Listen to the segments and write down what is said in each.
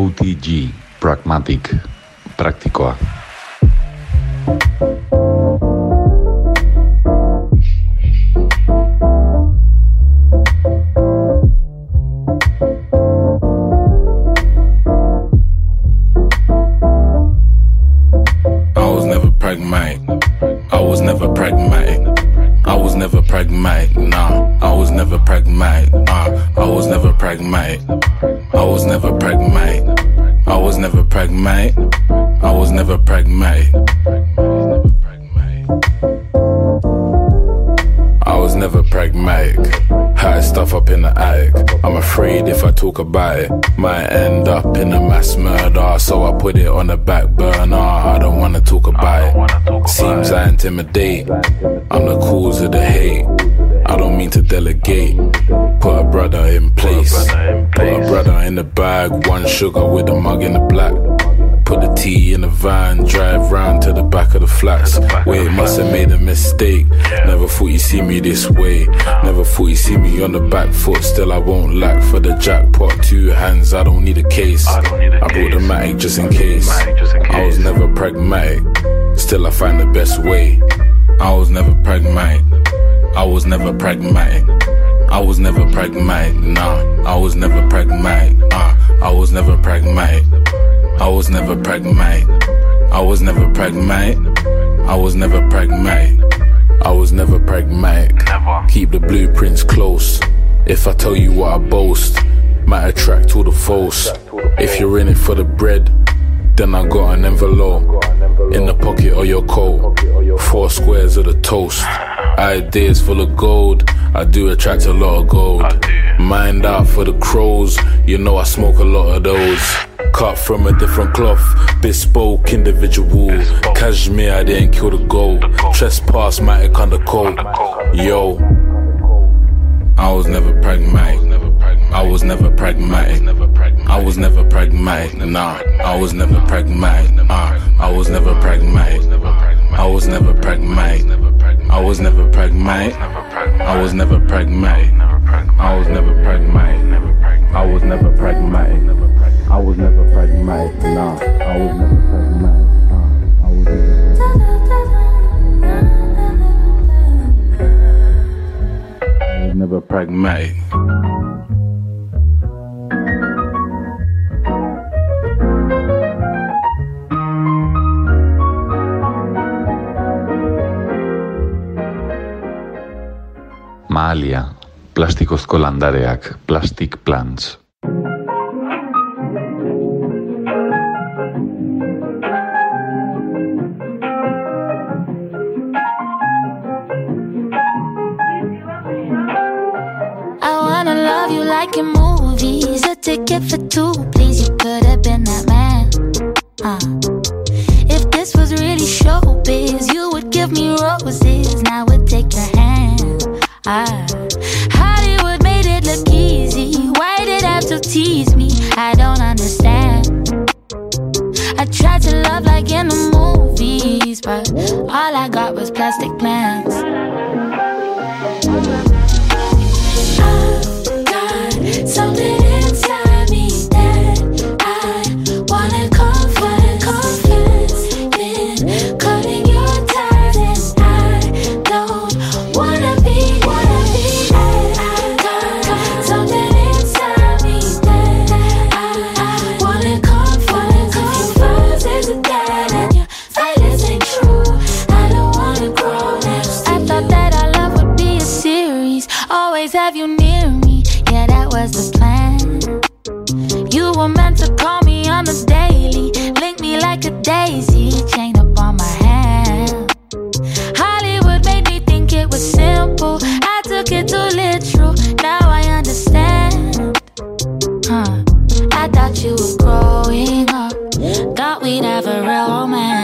OTG, Pragmatic, Práctico talk about it. Might end up in a mass murder, so I put it on the back burner. I don't wanna talk about it. Seems I intimidate. I'm the cause of the hate. I don't mean to delegate. Put a brother in place. Put a brother in the bag. One sugar with a mug in the black. Put the tea in the van, drive round to the back of the flats. Wait, must have made a mistake. Never thought you'd see me this way. Never thought you'd see me on the back foot. Still, I won't lack for the jackpot. Two hands, I don't need a case. I brought the matic just in case. I was never pragmatic. Still, I find the best way. I was never pragmatic. I was never pragmatic. I was never pragmatic. Nah, I was never pragmatic. Uh, I was never pragmatic. I was never pragmatic. I was never pragmatic. I was never pragmatic. I was never pragmatic. Never. Keep the blueprints close. If I tell you what I boast, might attract all the false. If you're in it for the bread, then I got an envelope in the pocket of your coat. Four squares of the toast. Ideas full of gold. I do attract a lot of gold. Mind out for the crows. You know I smoke a lot of those. Cut from a different cloth, bespoke individual. Cashmere, I didn't kill the gold. Trespass, might under cold. Yo, I was never pragmatic. I was never pragmatic. I was never pragmatic. Nah, I was never pragmatic. Uh, I was never pragmatic. I was never pragmatic. I was never pragmatic. I was never pragmatic. I was never pragmatic. I was never pragmatic. I was never pragmatic, nah. I was never pragmatic, nah. I was never pragmatic. I was never pragmatic. Mahalia, plastikozko landareak, plastic plants. I wanna love you like in movies. A ticket for two, please. You could have been that man. Uh. If this was really showbiz, you would give me roses. Now I would take your hand. Uh. I to tease me? I don't understand. I tried to love like in the movies, but all I got was plastic plans. always have you huh? I thought you were growing up. Thought we'd have a real romance.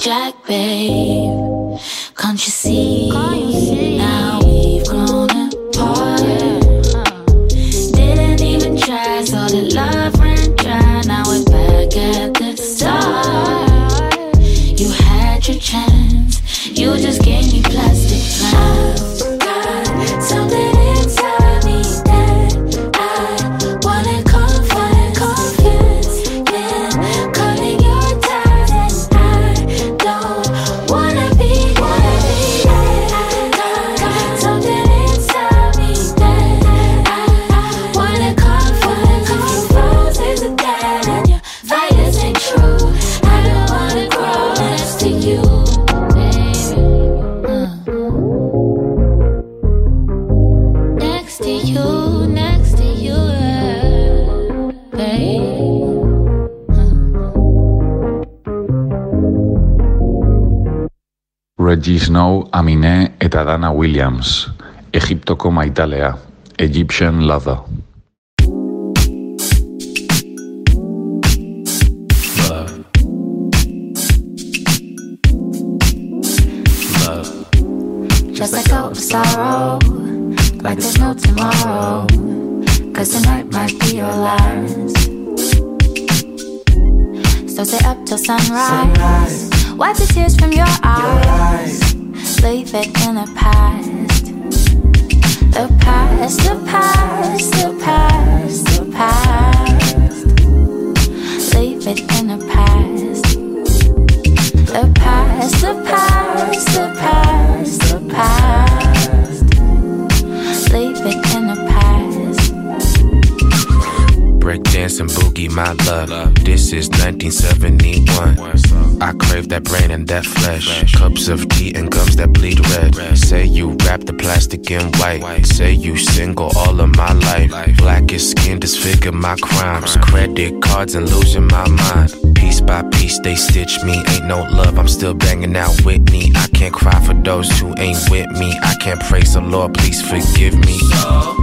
Jack, Reggie Snow, Amine eta Dana Williams. Egiptoko maitalea. Egyptian Lover. Plastic in white. Say you single all of my life. Blackest skin disfigure my crimes. Credit cards and losing my mind. Piece by piece, they stitch me. Ain't no love, I'm still banging out Whitney. I can't cry for those who ain't with me. I can't praise the Lord, please forgive me.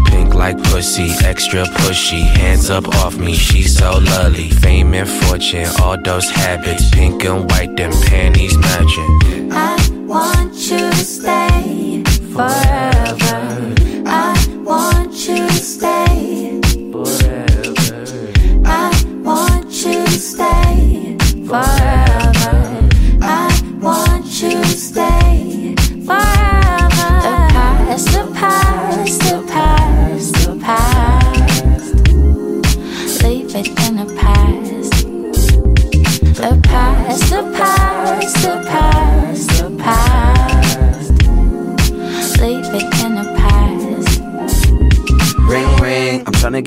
Pink like pussy, extra pushy. Hands up off me, she's so lovely. Fame and fortune, all those habits. Pink and white, them panties matching. I want you to stay forever.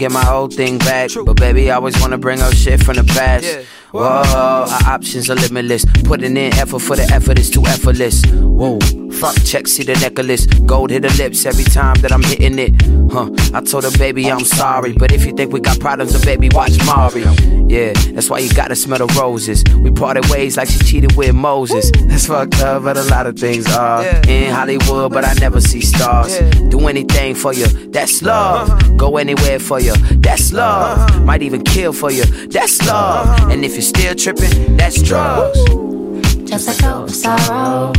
Get my old thing back. But baby, I always wanna bring up shit from the past. Whoa, our options are limitless. Putting in effort for the effort is too effortless. Whoa, fuck check, see the necklace. Gold hit the lips every time that I'm hitting it. Huh, I told her, baby, I'm sorry. But if you think we got problems, then baby, watch Mari. Yeah, that's why you gotta smell the roses. We parted ways like she cheated with Moses. That's fucked up, but a lot of things are. In Hollywood, but I never see stars. Do anything for you, that's uh-huh. love. Go anywhere for you, that's love. Uh-huh. Might even kill for you, that's love. Uh-huh. And if you're still tripping, that's drugs. Just let go of sorrow,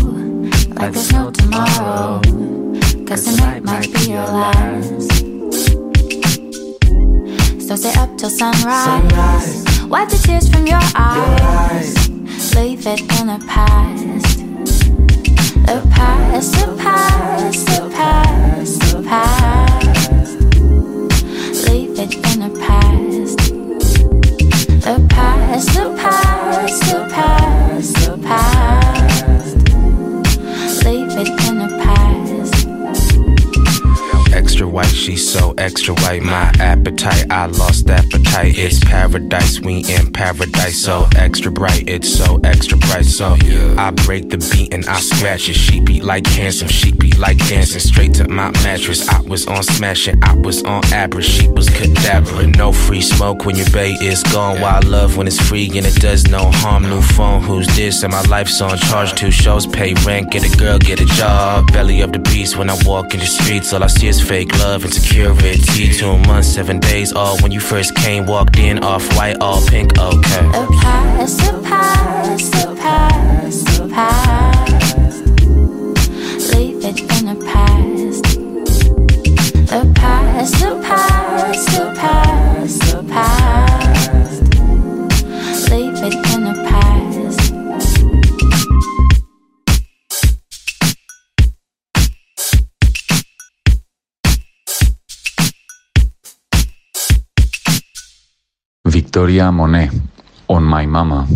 like there's no tomorrow. Cause tonight might be your last. So stay up till sunrise. Wipe the tears from your eyes. Leave it in the past. The past, the past, the past, the past. Leave it in the past. The past, the past, the past, the white, she's so extra white. My appetite, I lost appetite. It's paradise, we in paradise. So extra bright, it's so extra bright. So I break the beat and I scratch it. She beat like handsome, she beat like dancing. Straight to my mattress. I was on smashing, I was on average. She was cadaver. No free smoke when your bay is gone. Wild love when it's free and it does no harm. New phone, who's this? And my life's on charge. Two shows, pay rent, get a girl, get a job. Belly of the beast when I walk in the streets. All I see is fake love and security. Two months, seven days, all when you first came, walked in, off white, all pink, okay. A Victoria Monet, On My Mama.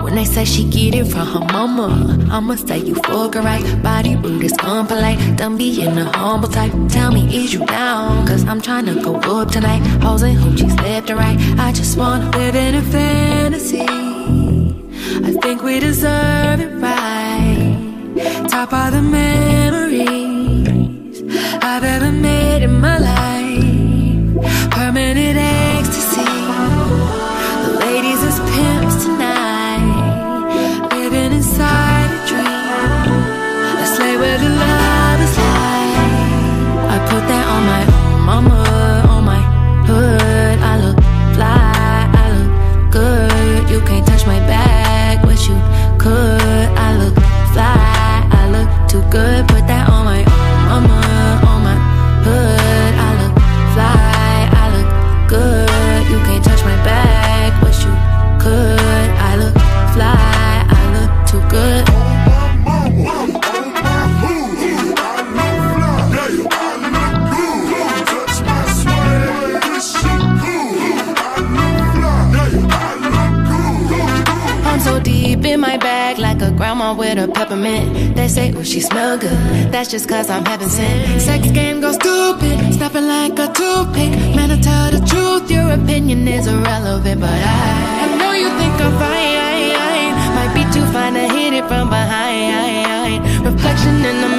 When they say she get it from her mama, I'ma say you fuck her right. Body rude is unpolite. Done being a humble type. Tell me, is you down? Cause I'm trying to go up tonight. Hoes and hoochies left and right. I just wanna live in a fantasy. I think we deserve it right. Top of the memories I've ever made in my life. Permanent peppermint. They say, oh, she smell good. That's just cause I'm heaven sent. Sex game goes stupid, snapping like a toothpick. Man, I tell the truth, your opinion is irrelevant. But I, I know you think I'm fine. Might be too fine to hit it from behind. Reflection in the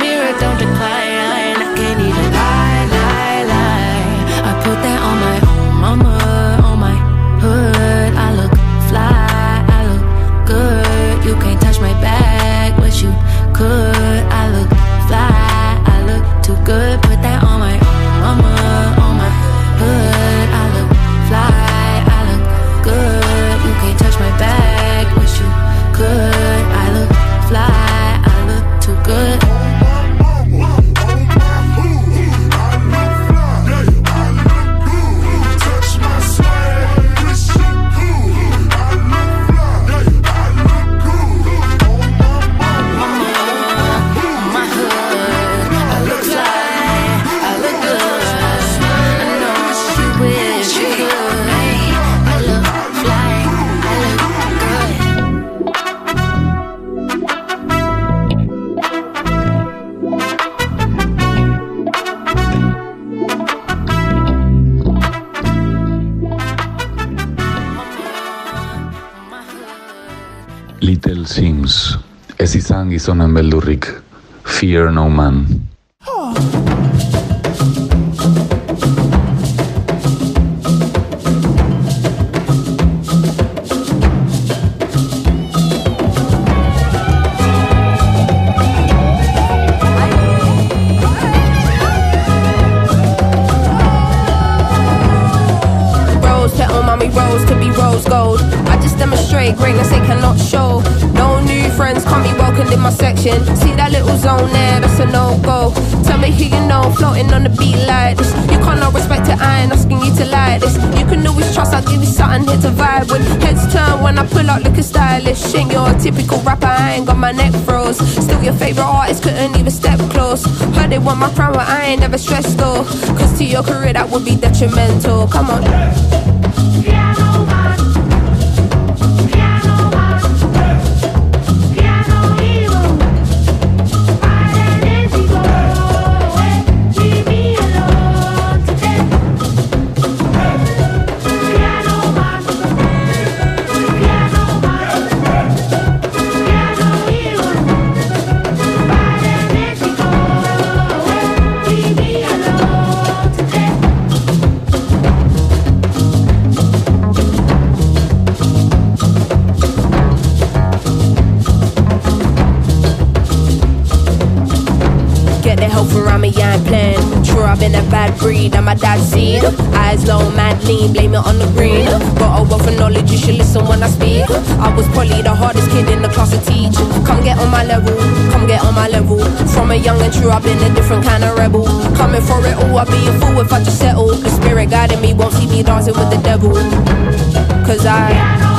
Ez izan gizonen beldurrik. Fear no man. Typical rapper, I ain't got my neck froze. Still your favorite artist, couldn't even step close. Heard they want my crown, but I ain't never stressed though. Cause to your career, that would be detrimental. Come on. I was probably the hardest kid in the class to teach. Come get on my level, come get on my level. From a young and true, I've been a different kind of rebel. Coming for it all, I'd be a fool if I just settle. The spirit guiding me won't see me dancing with the devil. Cause I.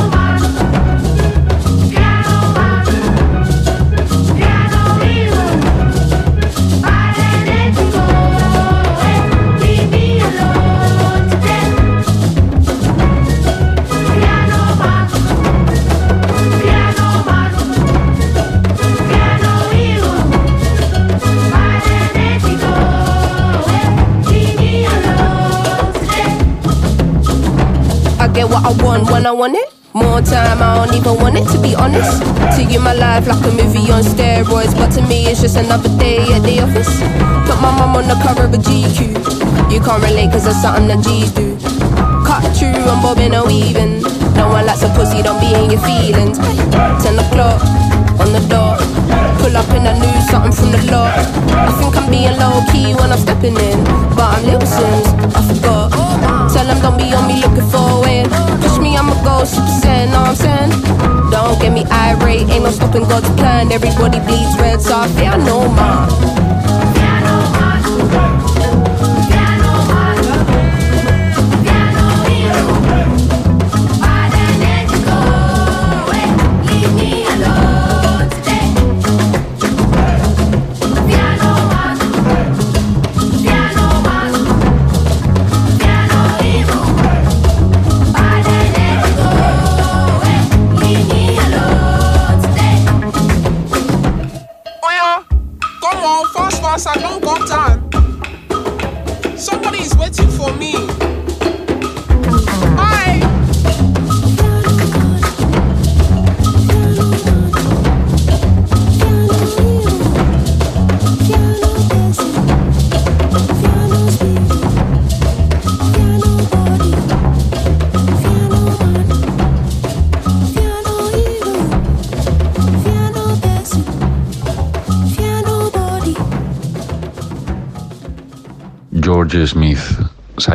want when I want it. More time, I don't even want it to be honest. To you, my life like a movie on steroids, but to me, it's just another day at the office. Put my mum on the cover of a GQ. You can't relate, cause that's something that G's do. Cut through, I'm bobbing or weaving. No one likes a pussy, don't be in your feelings. 10 o'clock on the dot. Pull up in a new something from the lot. I think I'm being low key when I'm stepping in, but I'm Little Simz, I forgot. Tell them don't be on me looking for win. Push me, I'ma go super saiyan, know what I'm saying? Don't get me irate, ain't no stopping God's plan. Everybody bleeds red, so I fear no more.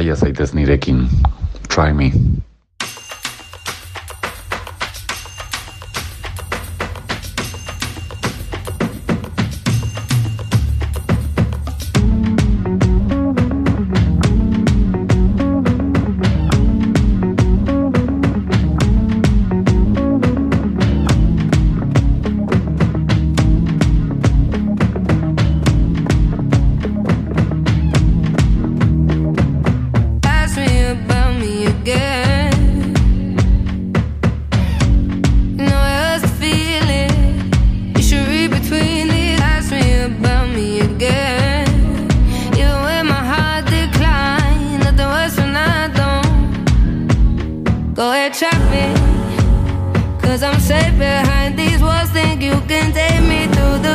Saia zaitez nirekin. traffic. Cause I'm safe behind these walls. Think you can take me through the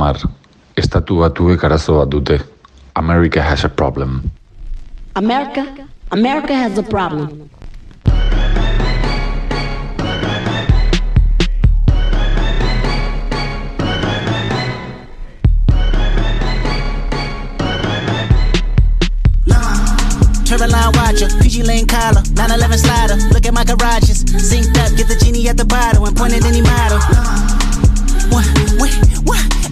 Kendrick estatu batuek arazo bat dute. America has a problem. America, America has a problem. Turbine watcher, PG Lane collar, 911 slider. Look at my garages, synced up, get the genie at the bottle and point at any model. What, what, what?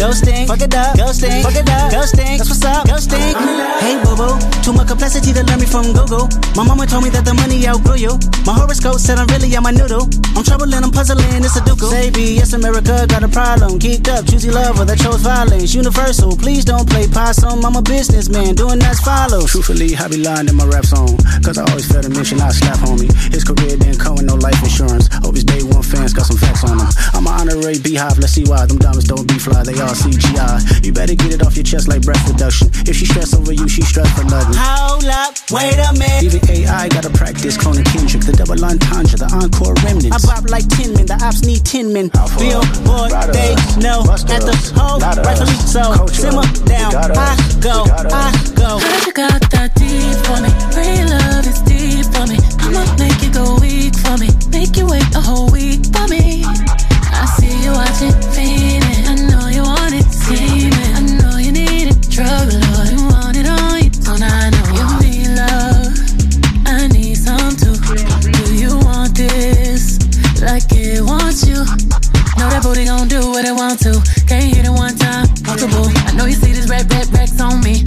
Ghosting, fuck it up, ghosting, fuck it up, ghosting. That's what's up, ghosting. Hey, boo, too much complexity to learn me from Google. My mama told me that the money outgrew you. My horoscope said I'm really on my noodle. I'm troubling, I'm puzzling, it's a duke. Baby, yes, America got a problem. Geeked up, choosy lover that chose violence. Universal, please don't play possum. I'm a businessman, doing that's follow. Truthfully, I be lying in my rap song. Cause I always felt a mission, I slap homie. His career didn't come with no life insurance. Hope his day one fans got some facts on him. I'm an honorary beehive, let's see why them diamonds don't be fly, they all CGI. You better get it off your chest like breath reduction. If she stress over you, she stress for nothing. Hold up, wait a minute. Even AI gotta practice cloning Kendrick, the double entendre, the encore remnants. I bop like 10 men, the ops need 10 men. Billboard, they know at the hole, rightfully so. Simmer down, I go, I go. Heard you got that deep for me. Real love is deep for me. I'ma make you go weak for me. Make you wait a whole week for me. I see you watching, feeling. It wants you? Know that booty gon' do what it want to. Can't hit it one time, multiple. I know you see this red, red, racks on me.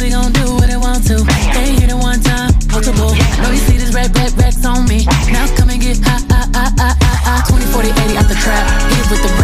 Booty gon' do what it want to. They hit it one time, multiple. Know you see this red, red, racks on me. Now come and get high, high, high, high, high, high. 20, 40, 80 out the trap. Hit it with the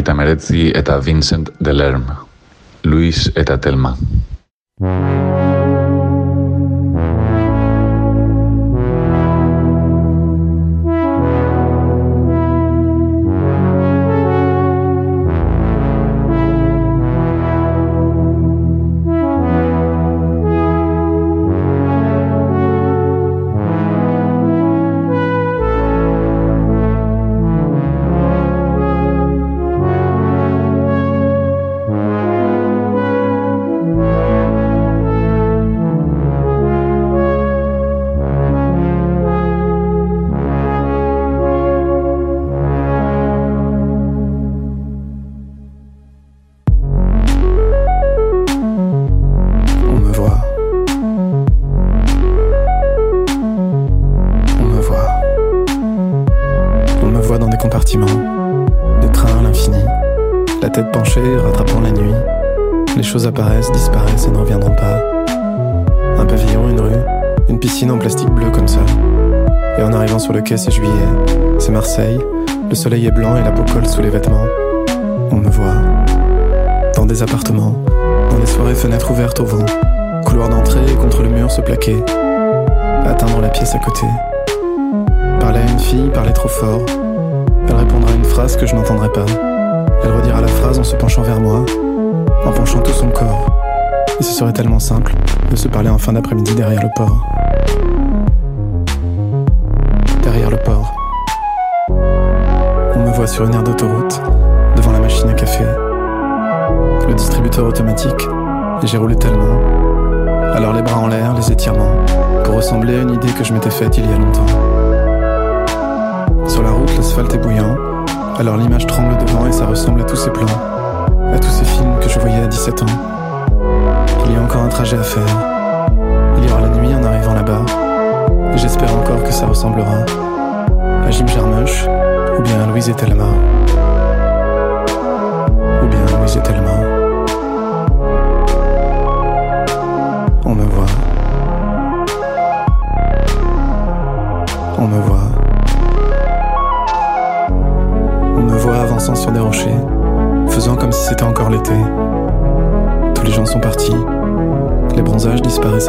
Margarita Merezzi eta Vincent Delerm. Luis eta Telma. Choses apparaissent, disparaissent et ne reviendront pas. Un pavillon, une rue, une piscine en plastique bleu comme ça. Et en arrivant sur le quai, c'est juillet, c'est Marseille, le soleil est blanc et la peau colle sous les vêtements. On me voit. Dans des appartements, dans des soirées fenêtres ouvertes au vent, couloir d'entrée et contre le mur se plaquer, atteindre la pièce à côté. Parler à une fille, parler trop fort. Elle répondra à une phrase que je n'entendrai pas. Elle redira la phrase en se penchant vers moi, en penchant tout son corps. Et ce serait tellement simple de se parler en fin d'après-midi derrière le port. Derrière le port. On me voit sur une aire d'autoroute, devant la machine à café. Le distributeur automatique, et j'ai roulé tellement. Alors les bras en l'air, les étirements, pour ressembler à une idée que je m'étais faite il y a longtemps. Sur la route, l'asphalte est bouillant, alors l'image tremble devant et ça ressemble à tous ces plans, à tous ces films voyais à 17 ans. Il y a encore un trajet à faire. Il y aura la nuit en arrivant là-bas. J'espère encore que ça ressemblera à Jim Jarmusch ou bien à Louise et Thelma.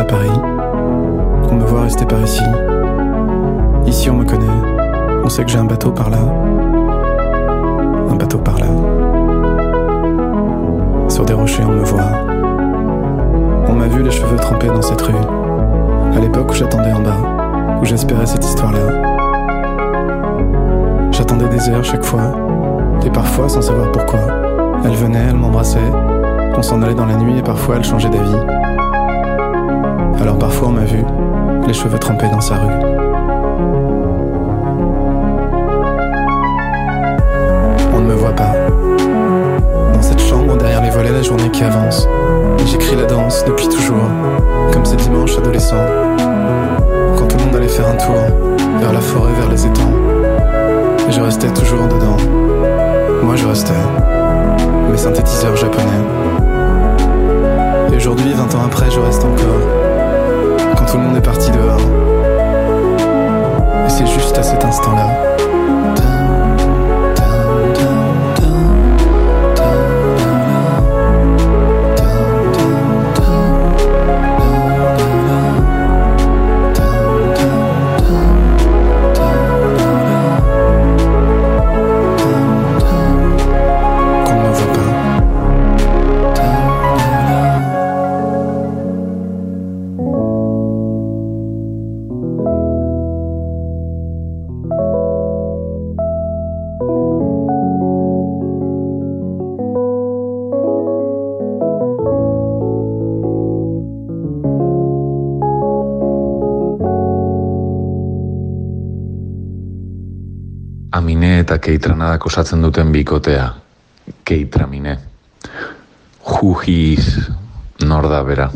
Paris. On me voit rester par ici. Ici, on me connaît. On sait que j'ai un bateau par là. Un bateau par là. Sur des rochers, on me voit. On m'a vu les cheveux trempés dans cette rue. À l'époque où j'attendais en bas, où j'espérais cette histoire-là. J'attendais des heures chaque fois, et parfois sans savoir pourquoi. Elle venait, elle m'embrassait, on s'en allait dans la nuit et parfois elle changeait d'avis. Alors parfois on m'a vu, les cheveux trempés dans sa rue. On ne me voit pas. Dans cette chambre, derrière les volets, la journée qui avance. J'écris la danse depuis toujours, comme ces dimanches adolescents. Quand tout le monde allait faire un tour, vers la forêt, vers les étangs. Et je restais toujours dedans. Moi je restais. Mes synthétiseurs japonais. Et aujourd'hui, 20 ans après, je reste encore. Tout le monde est parti dehors. keitranadak osatzen duten bikotea, keitramine. Jujiz, nor da bera.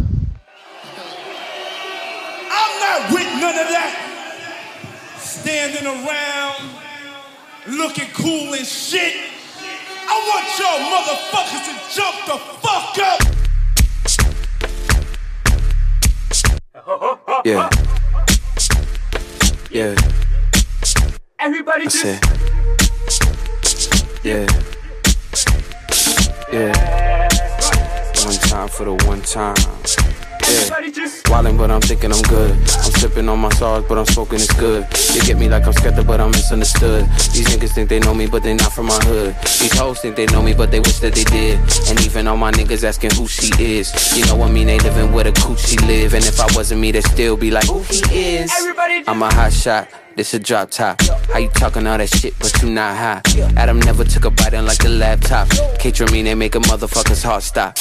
Sipping on my sauce, but I'm smoking it's good. They get me like I'm skeptic, but I'm misunderstood. These niggas think they know me, but they not from my hood. These hoes think they know me, but they wish that they did. And even all my niggas asking who she is. You know what I mean? They living where the coochie live. And if I wasn't me, they'd still be like, who he is. I'm a hot shot this a drop top. How you talking all that shit, but you not high? Adam never took a bite unlike the laptop. Me, they make a motherfucker's heart stop.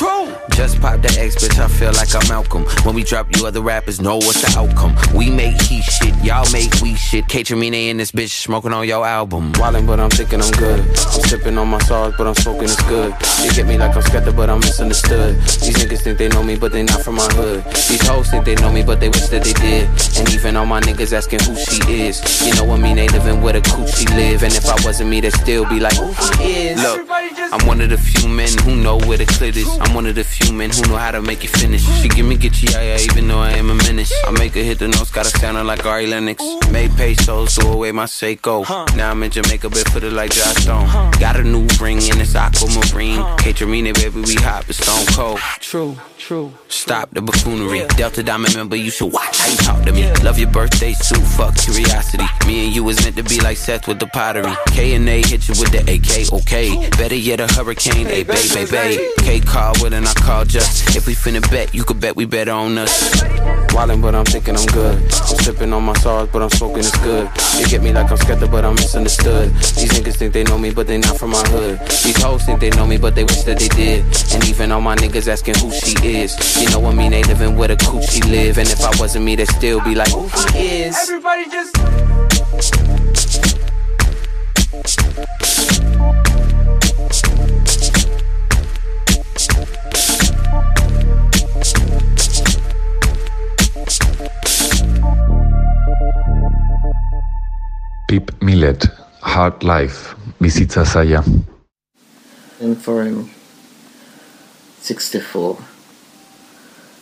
Just pop that X, bitch, I feel like I'm Malcolm. When we drop, you other rappers know what's the outcome. We make he shit, y'all make we shit. They in this bitch smoking on your album. Wildin', but I'm thinking I'm good. I'm sipping on my sauce, but I'm smoking it's good. They get me like I'm skeptic, but I'm misunderstood. These niggas think they know me, but they not from my hood. These hoes think they know me, but they wish that they did. And even all my niggas asking who she is. You know what I mean? They living where the coochie live. And if I wasn't me, they'd still be like, who. Look, I'm one of the few men who know where the clit is. I'm one of the few men who know how to make it finish. She give me get yeah, yeah, even though I am a menace. I make her hit the notes, gotta sound like Ari Lennox. Made pesos, threw away my Seiko. Now I'm in Jamaica, but put it like Joss Stone. Got a new ring and it's aquamarine. Caterina, baby, we hot, but stone cold. True. True. Stop the buffoonery. Delta Diamond member, you should watch how you talk to me. Love your birthday suit, fuck curiosity. Me and you was meant to be like Seth with the pottery. K and A hit you with the AK, okay. Better yet, a hurricane, hey, babe, babe, babe. K call with and I call just. If we finna bet, you could bet we bet on us. Wildin', but I'm thinking I'm good. I'm sipping on my sauce, but I'm smoking it's good. You get me like I'm skeptic, but I'm misunderstood. These niggas think they know me, but they not from my hood. These hoes think they know me, but they wish that they did. And even all my niggas asking who she is is. You know what I mean? They living where the coochie live. And if I wasn't me, they'd still be like, who he is. Everybody just. Pip Millett, Hard Life, bizitza zaila. And for him, 64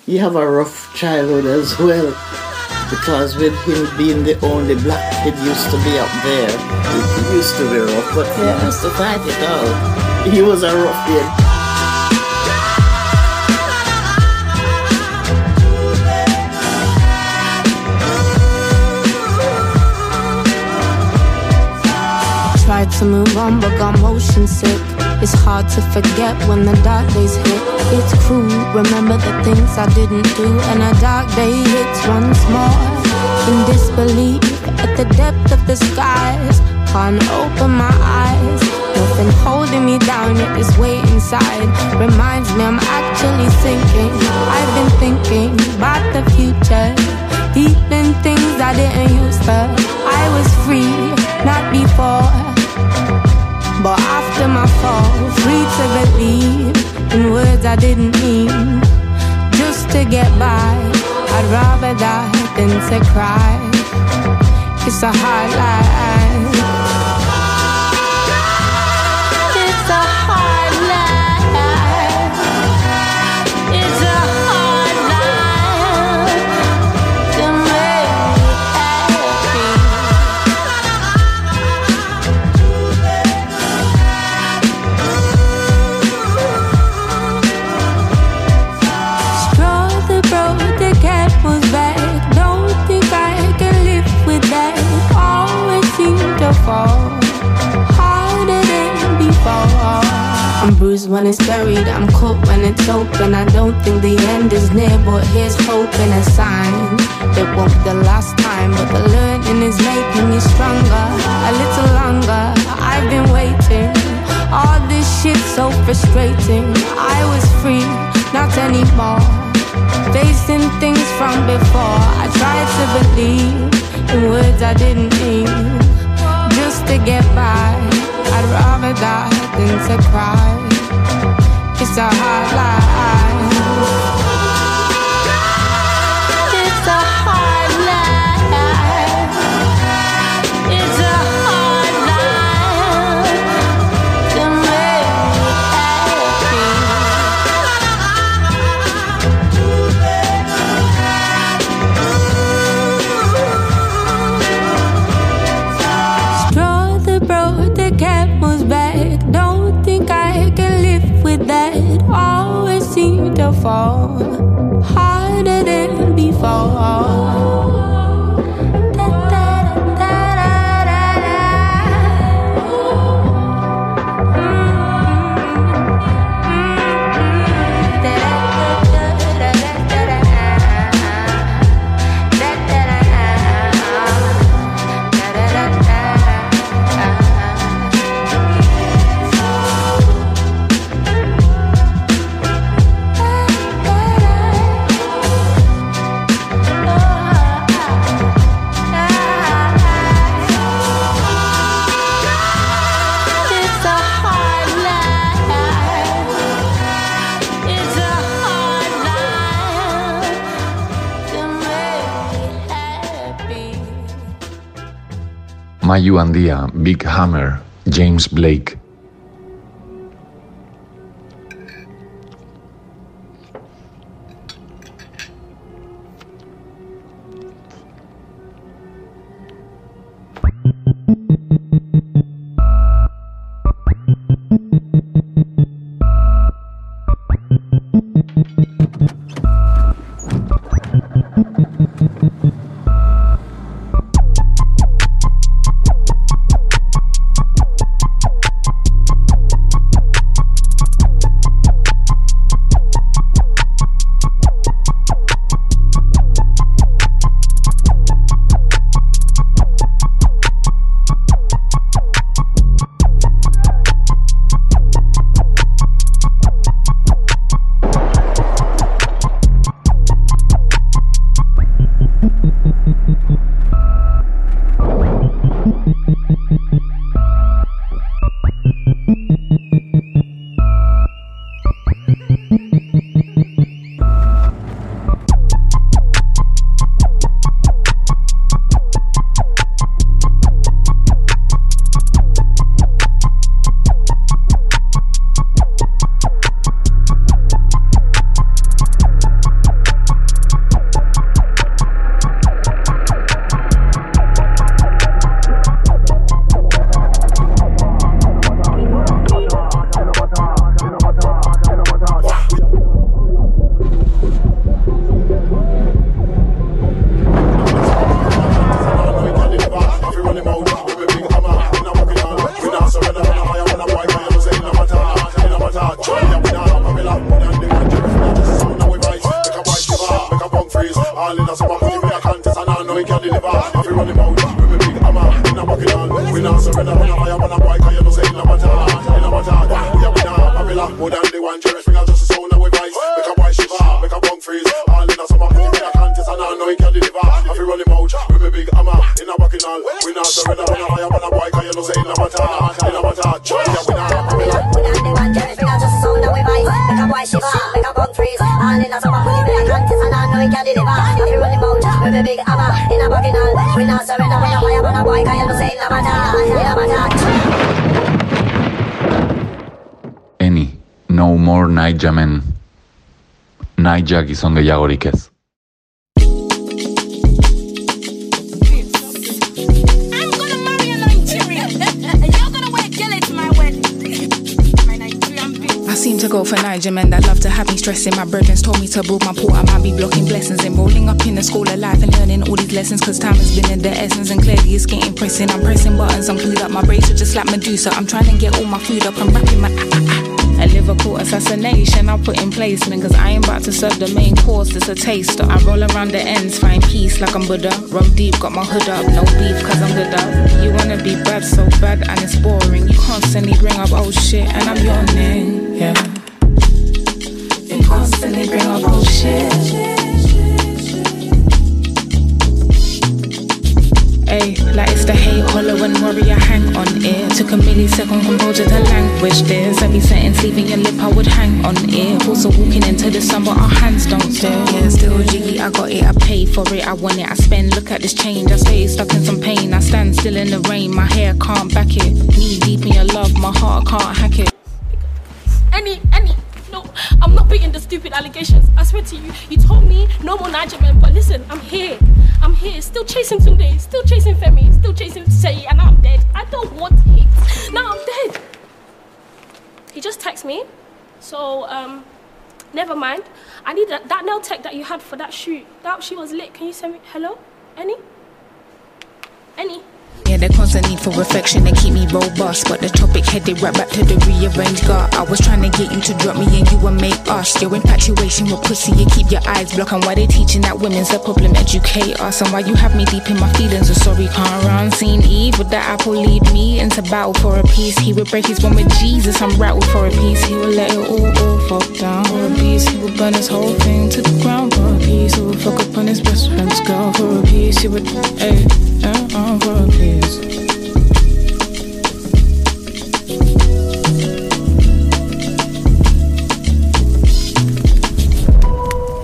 You have a rough childhood as well because with him being the only black kid used to be up there. It used to be rough but he has to fight it out he was a rough kid. Tried to move on but got motion sick it's hard to forget when the dark days hit. It's cruel, remember the things I didn't do. And a dark day hits once more. In disbelief at the depth of the skies. Can't open my eyes. Nothing holding me down, yet this weight inside reminds me I'm actually sinking. I've been thinking about the future. Deep in things I didn't use to. I was free, not before. But after my fall, free to believe in words I didn't mean. Just to get by, I'd rather die than to cry. It's a hard life. I didn't mean. Just to get by, I'd rather die than to cry. Fall harder than before. Mayu Andia, Big Hammer, James Blake. If you run him out, with me big hammer, in a bucket on. We not surrender, we not fire, when a boy, cause you know say in a matter, in a matter. We are winner, Babylon. More than the one, cherish fingers, just a sound and we vice. Make a boy shiver, make a bunk freeze. All in a summer, put it in a contest and I know he can deliver. If you run him out, with me big hammer, in a bucket on. We not surrender, we not fire, when a boy, cause you know say in a matter, in a matter. Eni, No More Night Jamen. Night Jak gizon gehiagorik ez. I seem to go for Naija men that love to have me stressing. My brethren told me to build my port. I might be blocking blessings and rolling up in the school of life and learning all these lessons. Cause time has been in the essence and clearly it's getting pressing. I'm pressing buttons, I'm clued up. My are just like Medusa. I'm trying to get all my food up. I'm rapping my ah, ah, ah. A Liverpool assassination I put in placement Cause I ain't about to serve the main course, it's a taster I roll around the ends, find peace like I'm Buddha. Roll deep, got my hood up, no beef cause I'm good up. You wanna be bad, so bad and it's boring. You constantly bring up old shit and I'm name, yeah. You constantly bring up old shit Ay, like it's the hate hollow and warrior hang on it. Took a millisecond composure to language this. Every sentence leaving your lip, I would hang on it. Also walking into the sun, but our hands don't stare. Yeah, still jiggy, I got it, I pay for it, I want it, I spend. Look at this change, I stay stuck in some pain. I stand still in the rain, my hair can't back it. Knee deep in your love, my heart can't hack it. Stupid allegations. I swear to you, you told me no more Naija men, but listen, I'm here. I'm here, still chasing Tunde, still chasing Femi, still chasing Sei, and now I'm dead. I don't want it. Now I'm dead. He just texted me, so um, Never mind. I need that, that nail tech that you had for that shoot. That shoot was lit. Can you send me? Hello? Any? Any? Yeah, the constant need for reflection to keep me robust. But the topic headed right back to the rearranged gut. I was trying to get you to drop me and you would make us. Your infatuation with pussy, you keep your eyes blocked. And why they teaching that women's a problem, educate us. And why you have me deep in my feelings. Oh, sorry, can't run. Seen Eve with the apple lead me into battle for a piece. He would break his one with Jesus. I'm rattled for a piece. He would let it all, all fall down for a piece. He would burn his whole thing to the ground for piece. He would fuck up on his best friend's girl for a piece. He would, hey, uh, uh, for a piece.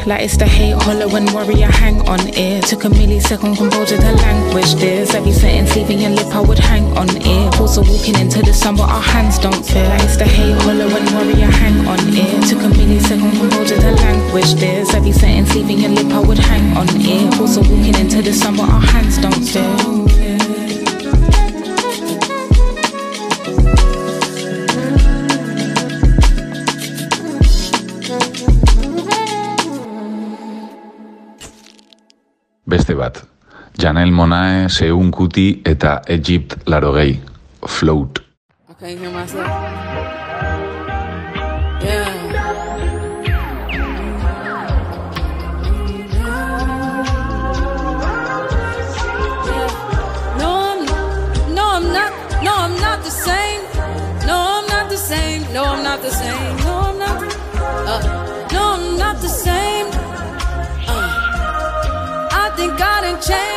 Like it's the hate, hollow and worry, I hang on it. Took a millisecond composure to language this. Every sentence leaving your lip, I would hang on it. Also walking into the sun, but our hands don't fit. Like it's the hate, hollow and worry, I hang on it. Took a millisecond composure to language this. Every sentence leaving your lip, I would hang on it. Also walking into the sun, but our hands don't fit. Beste bat. Janel Monae, Seun Kuti eta Egypt Larogei. Float. Can't hear myself. Yeah. No, I'm not the same. No, I'm not the same. Think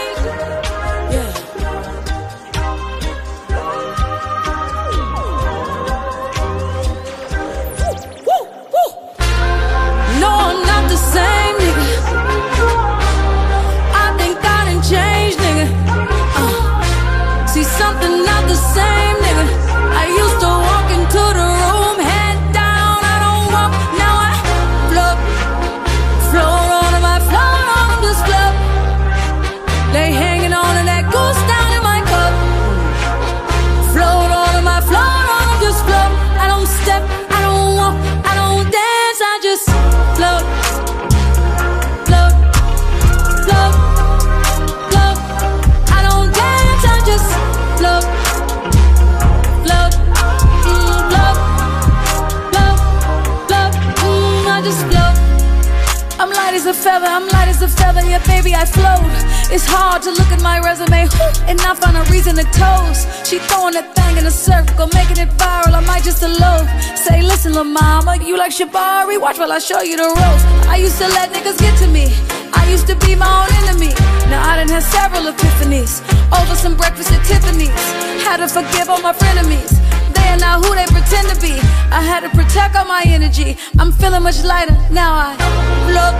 light as a feather, I'm light as a feather, yeah, baby, I float. It's hard to look at my resume and not find a reason to toast. She throwing that thing in a circle, making it viral. I might just elope. Say, listen, la mama, you like Shabari? Watch while I show you the ropes. I used to let niggas get to me. I used to be my own enemy. Now I done had several epiphanies over some breakfast at Tiffany's. Had to forgive all my frenemies. Are not who they pretend to be. I had to protect all my energy. I'm feeling much lighter now. I float,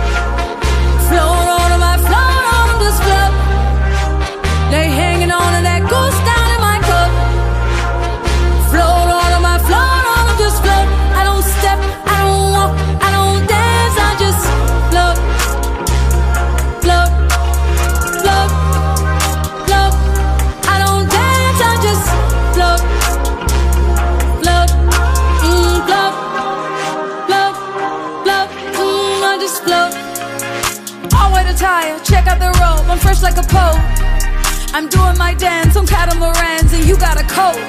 float on. I float on just float. They hanging on to that goose like a pope. I'm doing my dance on catamarans and you got a coat.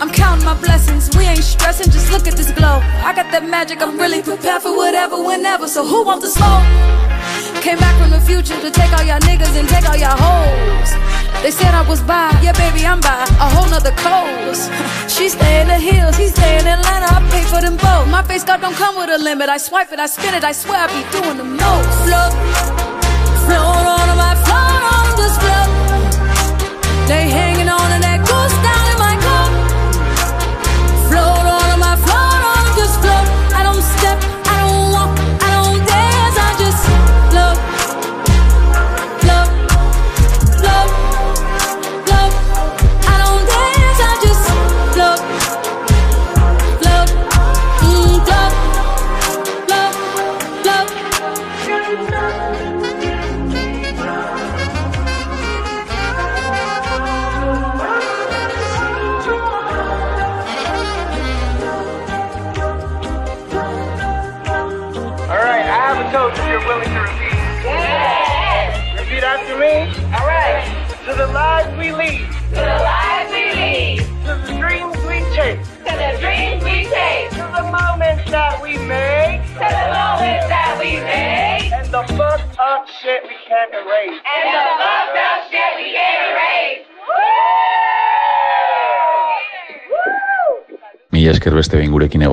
I'm counting my blessings, we ain't stressing, just look at this glow. I got that magic, I'm really prepared for whatever, whenever, so who wants the smoke? Came back from the future to take all y'all niggas and take all y'all hoes. They said I was by, yeah, baby, I'm by a whole nother coast. she stay in the hills, he stay in Atlanta, I pay for them both. My face card don't come with a limit, I swipe it, I spin it, I swear I be doing the most. Float, float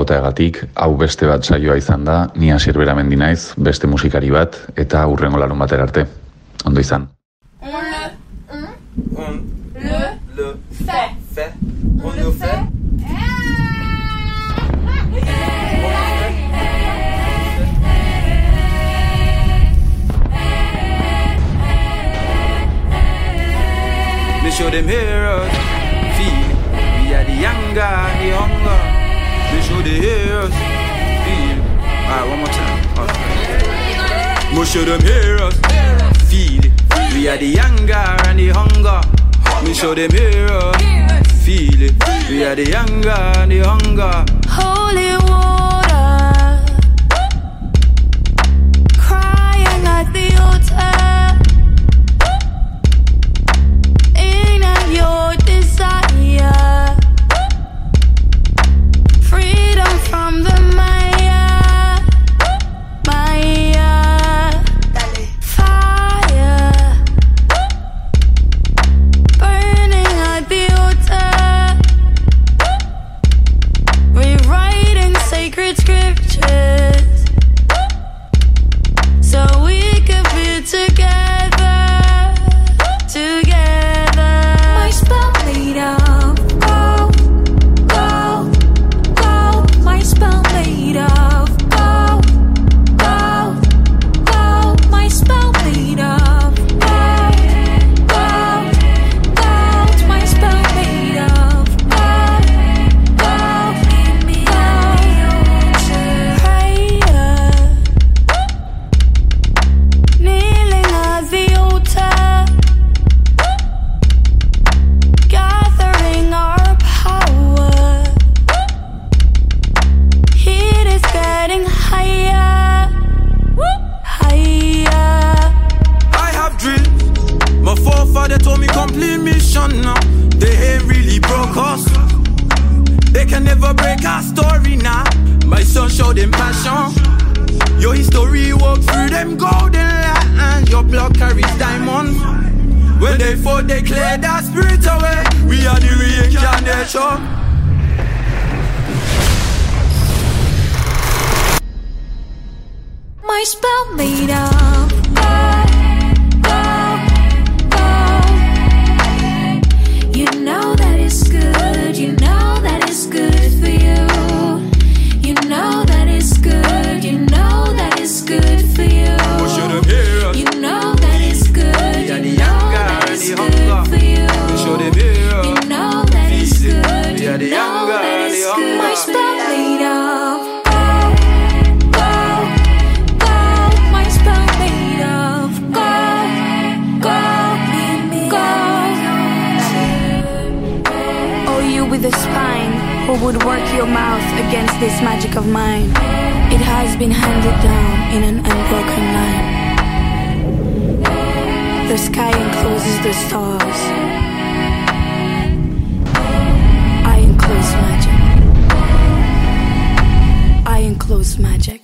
egoteagatik, hau beste bat saioa izan da, ni asierbera naiz, beste musikari bat, eta urrengo larun batera arte. Ondo izan. one more time. Okay. Most of them hear us, feel it. We are the anger and the hunger. Me show them hear us, feel it. We are the anger and the hunger. Holy they fought, they cleared that spirit away. We are the reincarnation. My spell made up. Work your mouth against this magic of mine. It has been handed down in an unbroken line. The sky encloses the stars. I enclose magic. I enclose magic.